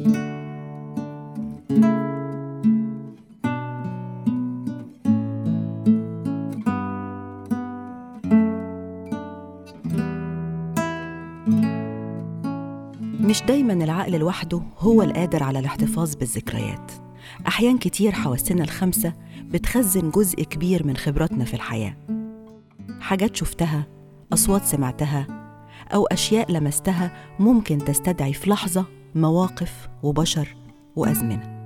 مش دايما العقل لوحده هو القادر على الاحتفاظ بالذكريات. أحيان كتير حواسنا الخمسة بتخزن جزء كبير من خبراتنا في الحياة. حاجات شفتها أصوات سمعتها أو أشياء لمستها ممكن تستدعي في لحظة مواقف وبشر وأزمنة.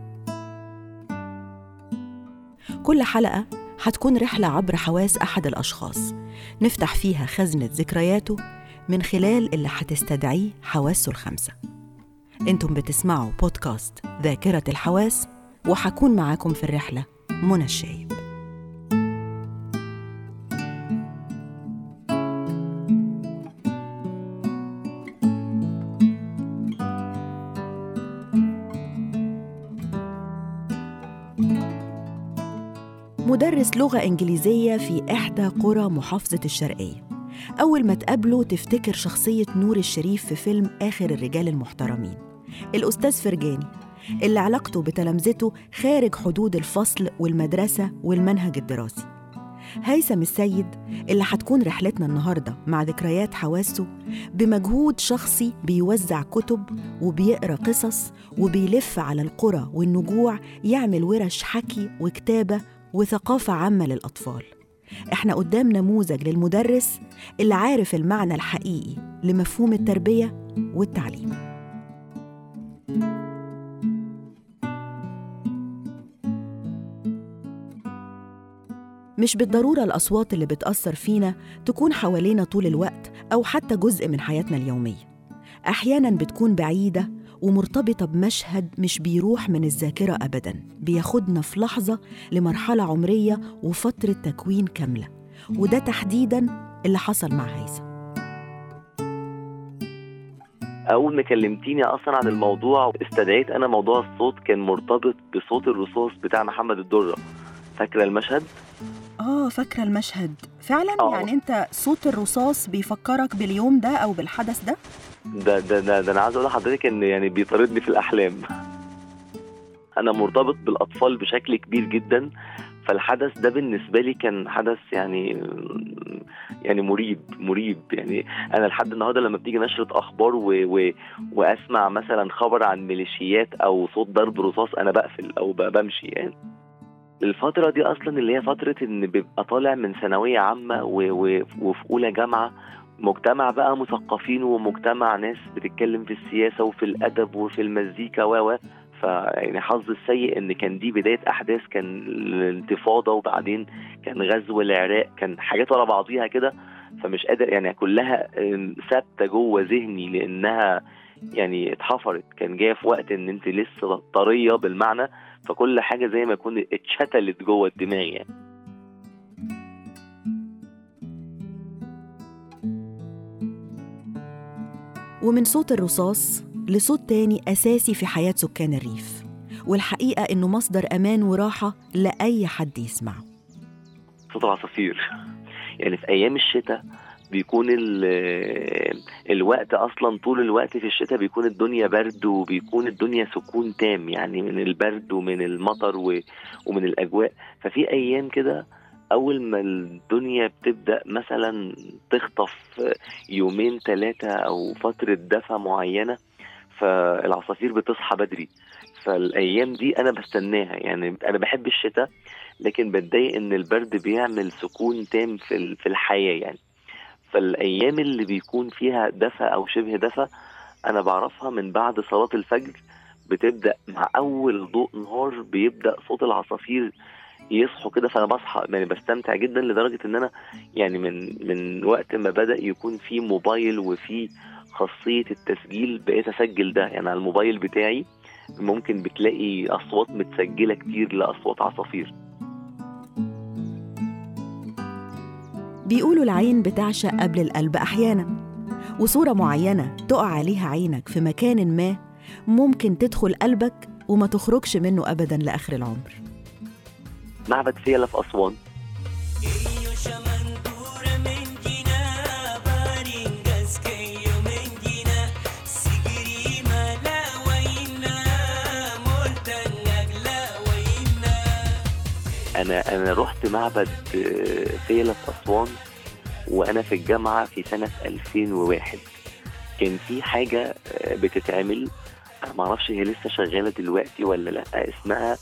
كل حلقة هتكون رحلة عبر حواس أحد الأشخاص. نفتح فيها خزنة ذكرياته من خلال اللي هتستدعيه حواسه الخمسة. أنتم بتسمعوا بودكاست ذاكرة الحواس وحكون معاكم في الرحلة منى الشايب. مدرس لغة إنجليزية في إحدى قرى محافظة الشرقية. أول ما تقابله تفتكر شخصية نور الشريف في فيلم آخر الرجال المحترمين. الأستاذ فرجاني اللي علاقته بتلامذته خارج حدود الفصل والمدرسة والمنهج الدراسي. هيثم السيد اللي هتكون رحلتنا النهاردة مع ذكريات حواسه بمجهود شخصي بيوزع كتب وبيقرأ قصص وبيلف على القرى والنجوع يعمل ورش حكي وكتابة وثقافة عامة للأطفال. إحنا قدام نموذج للمدرس اللي عارف المعنى الحقيقي لمفهوم التربية والتعليم. مش بالضرورة الأصوات اللي بتأثر فينا تكون حوالينا طول الوقت أو حتى جزء من حياتنا اليومية. أحياناً بتكون بعيدة ومرتبطة بمشهد مش بيروح من الذاكرة أبداً بياخدنا في لحظة لمرحلة عمرية وفترة تكوين كاملة. وده تحديداً اللي حصل مع هيثم. أول ما كلمتيني أصلا عن الموضوع استدعيت أنا موضوع الصوت كان مرتبط بصوت الرصاص بتاع محمد الدرة. فاكرة المشهد؟ آه فاكرة المشهد. فعلا آه. يعني أنت صوت الرصاص بيفكرك باليوم ده أو بالحدث ده؟ ده ده ده, ده أنا عايز أقول لحضرتك إن يعني بيطاردني في الأحلام أنا مرتبط بالأطفال بشكل كبير جدا فالحدث ده بالنسبة لي كان حدث يعني يعني مريب مريب يعني أنا لحد النهارده لما بتيجي نشرة أخبار و و وأسمع مثلا خبر عن ميليشيات أو صوت ضرب رصاص أنا بقفل أو بمشي يعني الفترة دي أصلا اللي هي فترة إن بيبقى طالع من ثانوية عامة. وفي أولى جامعة مجتمع بقى مثقفين ومجتمع ناس بتتكلم في السياسة وفي الأدب وفي المزيكا و و فيعني حظ السيء إن كان دي بداية أحداث كان الانتفاضة وبعدين كان غزو العراق كان حاجات ورا بعضيها كده فمش قادر يعني كلها ثابتة جوه ذهني لإنها يعني اتحفرت. كان جاية في وقت إن أنت لسه طرية بالمعنى فكل حاجة زي ما يكون اتشتلت جوه الدماغ يعني. ومن صوت الرصاص لصوت تاني أساسي في حياة سكان الريف. والحقيقة إنه مصدر أمان وراحة لأي حد يسمعه. صوت العصافير. يعني في أيام الشتاء بيكون ال- الوقت أصلا طول الوقت في الشتاء بيكون الدنيا برد وبيكون الدنيا سكون تام يعني من البرد ومن المطر ومن الأجواء. ففي أيام كده أول ما الدنيا بتبدأ مثلا تخطف يومين ثلاثة أو فترة دفى معينة فالعصافير بتصحى بدري. فالأيام دي أنا بستناها. يعني أنا بحب الشتاء لكن بتضايق إن البرد بيعمل سكون تام في في الحياة يعني. فالأيام اللي بيكون فيها دفى أو شبه دفى أنا بعرفها من بعد صلاة الفجر بتبدأ مع أول ضوء نهار بيبدأ صوت العصافير يصحوا كده فأنا بصحى يعني بستمتع جدا لدرجة إن أنا يعني من من وقت ما بدأ يكون في موبايل وفي خاصية التسجيل بقيت أسجل ده. يعني على الموبايل بتاعي ممكن بتلاقي أصوات متسجلة كتير لأصوات عصافير. بيقولوا العين بتعشق قبل القلب أحياناً وصورة معينة تقع عليها عينك في مكان ما ممكن تدخل قلبك وما تخرجش منه أبداً لآخر العمر. معبد فيلة في أسوان. أنا أنا رحت معبد آه، فيلا في أسوان وأنا في الجامعة في سنة 2001 كان في حاجة آه، بتتعمل أنا ما أعرفش هي لسه شغالة دلوقتي ولا لأ اسمها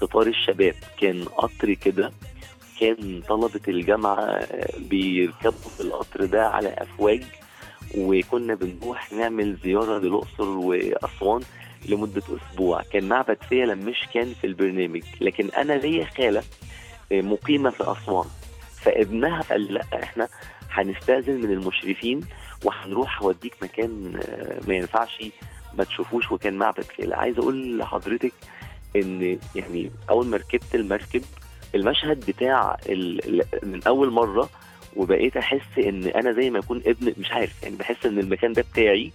قطار الشباب. كان قطر كده كان طلبة الجامعة آه، بيركبوا في القطر ده على أفواج وكنا بنروح نعمل زيارة للأقصر وأسوان لمدة أسبوع. كان معبد فيلة مش كان في البرنامج لكن أنا ليا خالة آه، مقيمة في أسوان. فابنها قال لأ إحنا هنستأذن من المشرفين وهنروح اوديك مكان آه، ما ينفعش ما تشوفوش وكان معبد فيلة. عايز أقول لحضرتك إن يعني أول ما ركبت المركب المشهد بتاع من أول مرة وبقيت أحس إن أنا زي ما اكون ابن مش عارف يعني بحس إن المكان ده بتاعي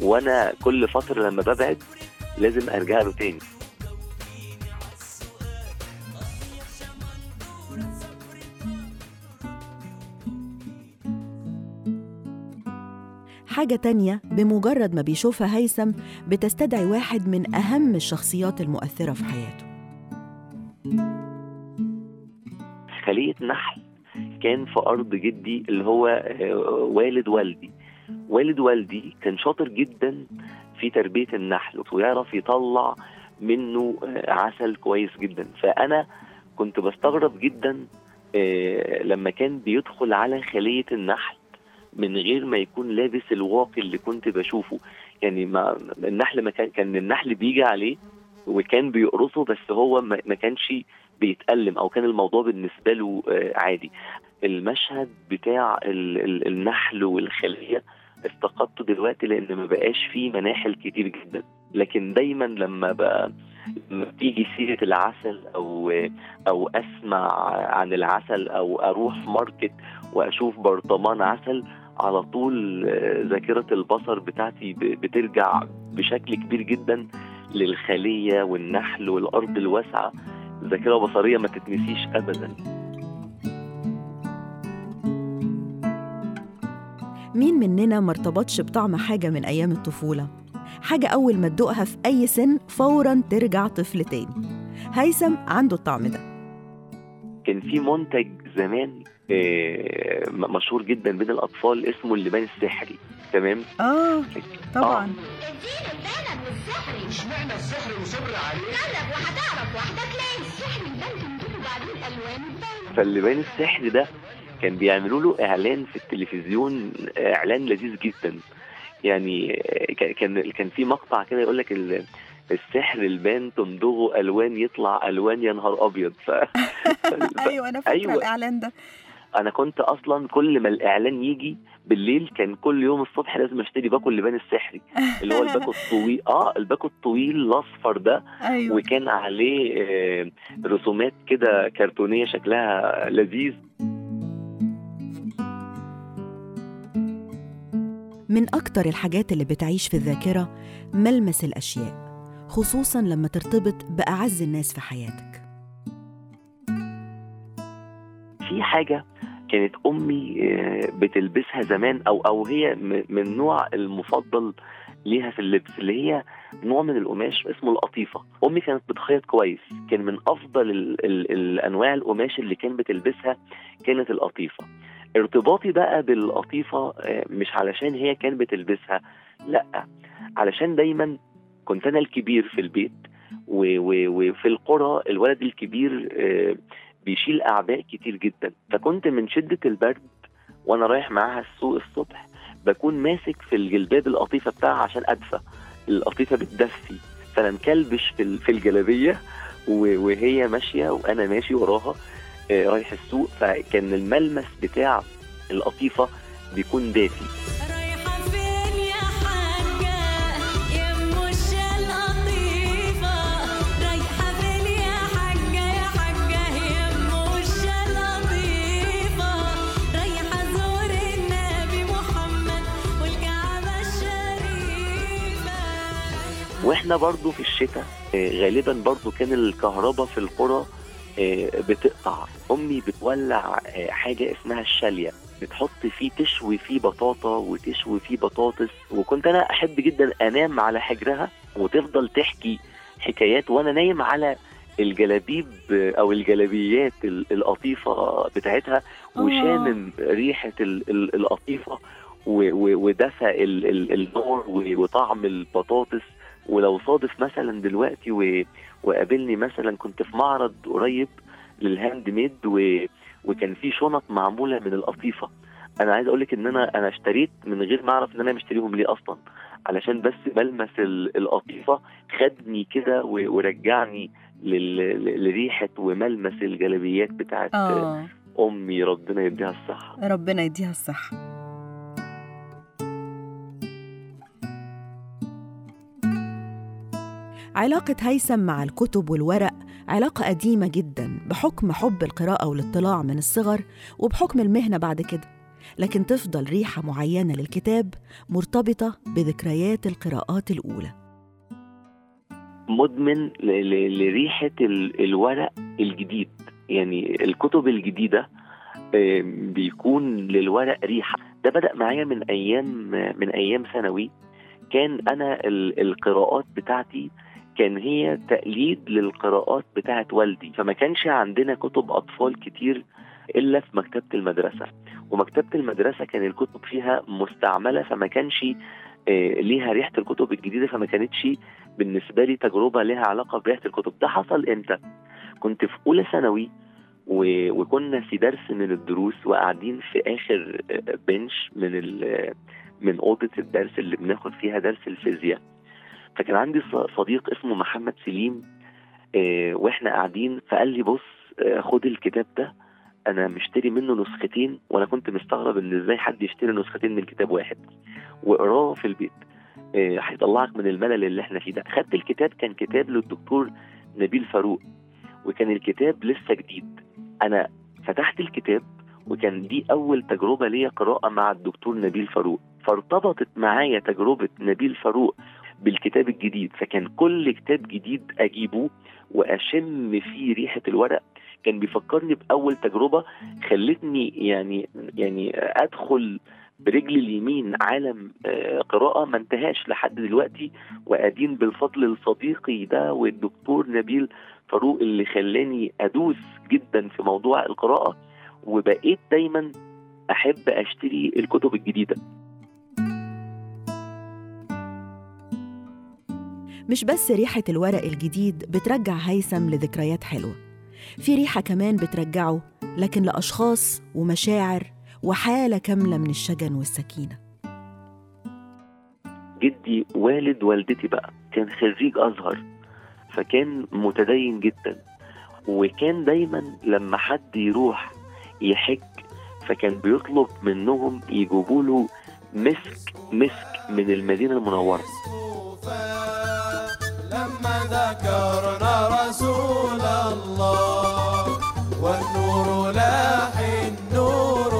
وأنا كل فترة لما ببعد لازم أرجع له تاني. حاجة تانية بمجرد ما بيشوفها هيثم بتستدعي واحد من أهم الشخصيات المؤثرة في حياته. خلية نحل كان في أرض جدي اللي هو آه، والد والدي. والد والدي كان شاطر جدا في تربية النحل ويعرف يطلع منه آه، عسل كويس جدا. فأنا كنت بستغرب جدا آه، لما كان بيدخل على خلية النحل. من غير ما يكون لابس الواقي اللي كنت بشوفه. يعني ما النحل ما كان كان النحل بيجي عليه وكان بيقرصه بس هو ما كانش بيتألم أو كان الموضوع بالنسبة له آه، عادي. المشهد بتاع ال- ال- النحل والخلية افتقدته دلوقتي لأن ما بقاش فيه مناحل كتير جدا. لكن دايما لما بقى بتيجي سيرة العسل أو أو أسمع عن العسل أو أروح ماركت وأشوف برطمان عسل على طول آه، ذاكرة البصر بتاعتي بترجع بشكل كبير جدا للخلية والنحل والأرض الواسعة. ذاكرة بصرية ما تتنسيش ابدا. مين مننا ما ارتبطش بطعم حاجة من أيام الطفولة؟ حاجة أول ما تدوقها في أي سن فوراً ترجع طفل تاني. هيثم عنده الطعم ده. كان في منتج زمان مشهور جدا بين الأطفال اسمه اللبان السحري تمام؟ آه طبعاً. البلد والسحر إشمعنى السحر مصر عليه؟ جرب وهتعرف وحدك ليه السحر يبان تنجيب وبعدين ألوان تبان فاللبان السحري ده كان بيعملوا له إعلان في التلفزيون آه، إعلان لذيذ جدا. يعني آه، كان كان في مقطع كده يقول لك ال- السحري لبان تمضغه ألوان يطلع ألوان يا نهار أبيض. ف... ف... أيوة أنا فاكرة أيوة. الإعلان ده. أنا كنت أصلا كل ما الإعلان يجي بالليل كان كل يوم الصبح لازم أشتري باكو اللبان السحري اللي هو الباكو الطويل آه الباكو الطويل الأصفر ده. أيوة. وكان عليه آه، رسومات كده كرتونية شكلها لذيذ. من أكتر الحاجات اللي بتعيش في الذاكرة ملمس الأشياء خصوصاً لما ترتبط بأعز الناس في حياتك. في حاجة كانت أمي آه، بتلبسها زمان أو أو هي من النوع المفضل ليها في اللبس اللي هي نوع من القماش اسمه القطيفة. أمي كانت بتخيط كويس كان من أفضل ال ال الانواع القماش اللي كانت بتلبسها كانت القطيفة. ارتباطي بقى بالقطيفة آه، مش علشان هي كانت بتلبسها لأ علشان دايما كنت أنا الكبير في البيت وفي القرى الولد الكبير آه، بيشيل أعباء كتير جدا. فكنت من شدة البرد وأنا رايح معاها السوق الصبح بكون ماسك في الجلباب القطيفة بتاعها عشان أدفى. القطيفة بتدفي فأنا مكلبش في في الجلابية وهي ماشية وأنا ماشي وراها آه، رايح السوق. فكان الملمس بتاع القطيفة بيكون دافي. وإحنا برضو في الشتاء آه، غالبا برضو كان الكهرباء في القرى آه، بتقطع. أمي بتولع آه، حاجة اسمها الشالية. بتحط فيه تشوي فيه بطاطا وتشوي فيه بطاطس. وكنت أنا أحب جدا أنام على حجرها وتفضل تحكي حكايات وأنا نايم على الجلابيب أو الجلابيات ال- القطيفة بتاعتها. وشامم ريحة ال- ال- القطيفة ودفى ال- ال- النار و- وطعم البطاطس. ولو صادف مثلا دلوقتي و- وقابلني مثلا كنت في معرض قريب لل handmade و- وكان في شنط معمولة من القطيفة. أنا عايز أقول لك إن أنا أنا اشتريت من غير ما أعرف إن أنا مشتريهم ليه أصلا. علشان بس ملمس ال- القطيفة خدني كده و- ورجعني لل- لريحة وملمس الجلابيات بتاعت آه. أمي. ربنا يديها الصحة. ربنا يديها الصحة. علاقة هيثم مع الكتب والورق علاقة قديمة جدا بحكم حب القراءة والاطلاع من الصغر وبحكم المهنة بعد كده. لكن تفضل ريحة معينة للكتاب مرتبطة بذكريات القراءات الأولى. مدمن ل- ل- لريحة ال- الورق الجديد. يعني الكتب الجديدة آم، بيكون للورق ريحة. ده بدأ معايا من أيام من أيام ثانوي. كان ال- القراءات بتاعتي كان هي تقليد للقراءات بتاعت والدي. فما كانش عندنا كتب أطفال كتير إلا في مكتبة المدرسة. ومكتبة المدرسة كان الكتب فيها مستعملة فما كانش آه، ليها ريحة الكتب الجديدة فما كانتش بالنسبة لي تجربة لها علاقة بريحة الكتب. ده حصل إمتى؟ كنت في أولى ثانوي و- وكنا في درس من الدروس وقاعدين في آه، بنش من ال- من أوضة الدرس اللي بناخد فيها درس الفيزياء. فكان عندي صديق اسمه محمد سليم آه، وإحنا قاعدين فقال لي بص آه، خد الكتاب ده أنا مشتري منه نسختين وأنا كنت مستغرب إن إزاي حد يشتري نسختين من كتاب واحد. واقراه في البيت. آه، هيطلعك من الملل اللي إحنا فيه ده. خدت الكتاب كان كتاب للدكتور نبيل فاروق وكان الكتاب لسه جديد. أنا فتحت الكتاب وكان دي أول تجربة ليا قراءة مع الدكتور نبيل فاروق. فارتبطت معايا تجربة نبيل فاروق بالكتاب الجديد فكان كل كتاب جديد أجيبه وأشم فيه ريحة الورق. كان بيفكرني بأول تجربة خلتني يعني يعني أدخل برجلي اليمين عالم آه، قراءة ما انتهاش لحد دلوقتي وأدين بالفضل لصديقي ده والدكتور نبيل فاروق اللي خلاني أدوس جدا في موضوع القراءة. وبقيت دايما أحب أشتري الكتب الجديدة. مش بس ريحة الورق الجديد بترجع هيثم لذكريات حلوة. في ريحة كمان بترجعه لكن لأشخاص ومشاعر وحالة كاملة من الشجن والسكينة. جدي والد والدتي بقى كان خريج أزهر فكان متدين جدا. وكان دايما لما حد يروح يحج فكان بيطلب منهم يجيبوا له مسك مسك من المدينة المنورة. ذكرنا رسول الله والنور لاح النور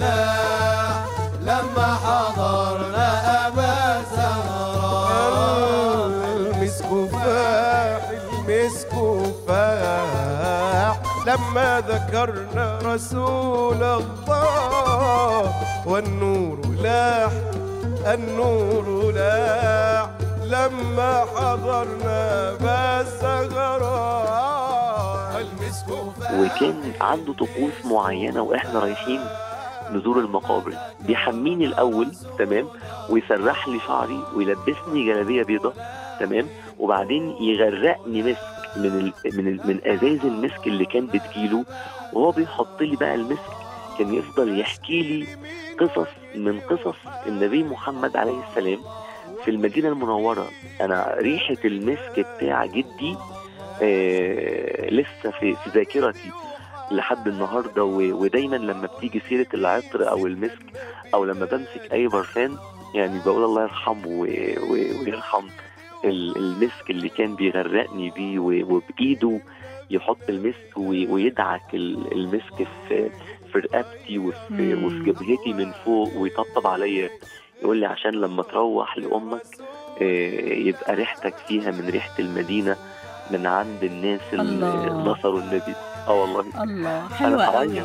لاح لما حضرنا أبا زهراء. المسك فاح المسك فاح لما ذكرنا رسول الله والنور لاح النور لاح لما حضرنا فاح وكان عنده طقوس معينة وإحنا رايحين نزور المقابر. بيحميني الأول تمام ويسرح لي شعري ويلبسني جلابية بيضة تمام وبعدين يغرقني مسك من ال... من ال... من ازاز المسك اللي كان بتجيله. وهو بيحط لي بقى المسك كان يفضل يحكي لي قصص من قصص النبي محمد عليه السلام. في المدينة المنورة أنا ريحة المسك بتاع جدي آه لسه في, في ذاكرتي لحد النهارده. ودايما لما بتيجي سيرة العطر أو المسك أو لما بمسك أي برفان يعني بقول الله يرحمه. ويرحم ال- المسك اللي كان بيغرقني بيه. وبإيده يحط المسك. ويدعك ال- المسك في في رقبتي وفي. وفي جبهتي من فوق ويطبطب عليا يقول لي عشان لما تروح لأمك آه، يبقى ريحتك فيها من ريحة المدينة من عند الناس اللي. نصروا النبي. آه والله. الله. حلوة قوي.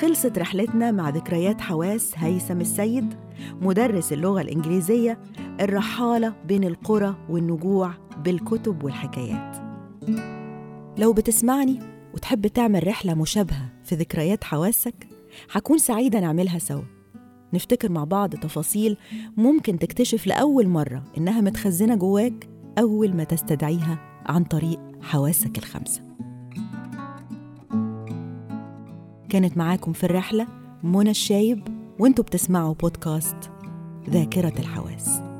خلصت رحلتنا مع ذكريات حواس هيثم السيد مدرس اللغة الإنجليزية الرحالة بين القرى والنجوع بالكتب والحكايات. لو بتسمعني وتحب تعمل رحلة مشابهة في ذكريات حواسك هكون سعيدة نعملها سوا. نفتكر مع بعض تفاصيل ممكن تكتشف لأول مرة إنها متخزنة جواك أول ما تستدعيها عن طريق حواسك الخمسة. كانت معاكم في الرحلة منى الشايب وانتوا بتسمعوا بودكاست ذاكرة الحواس.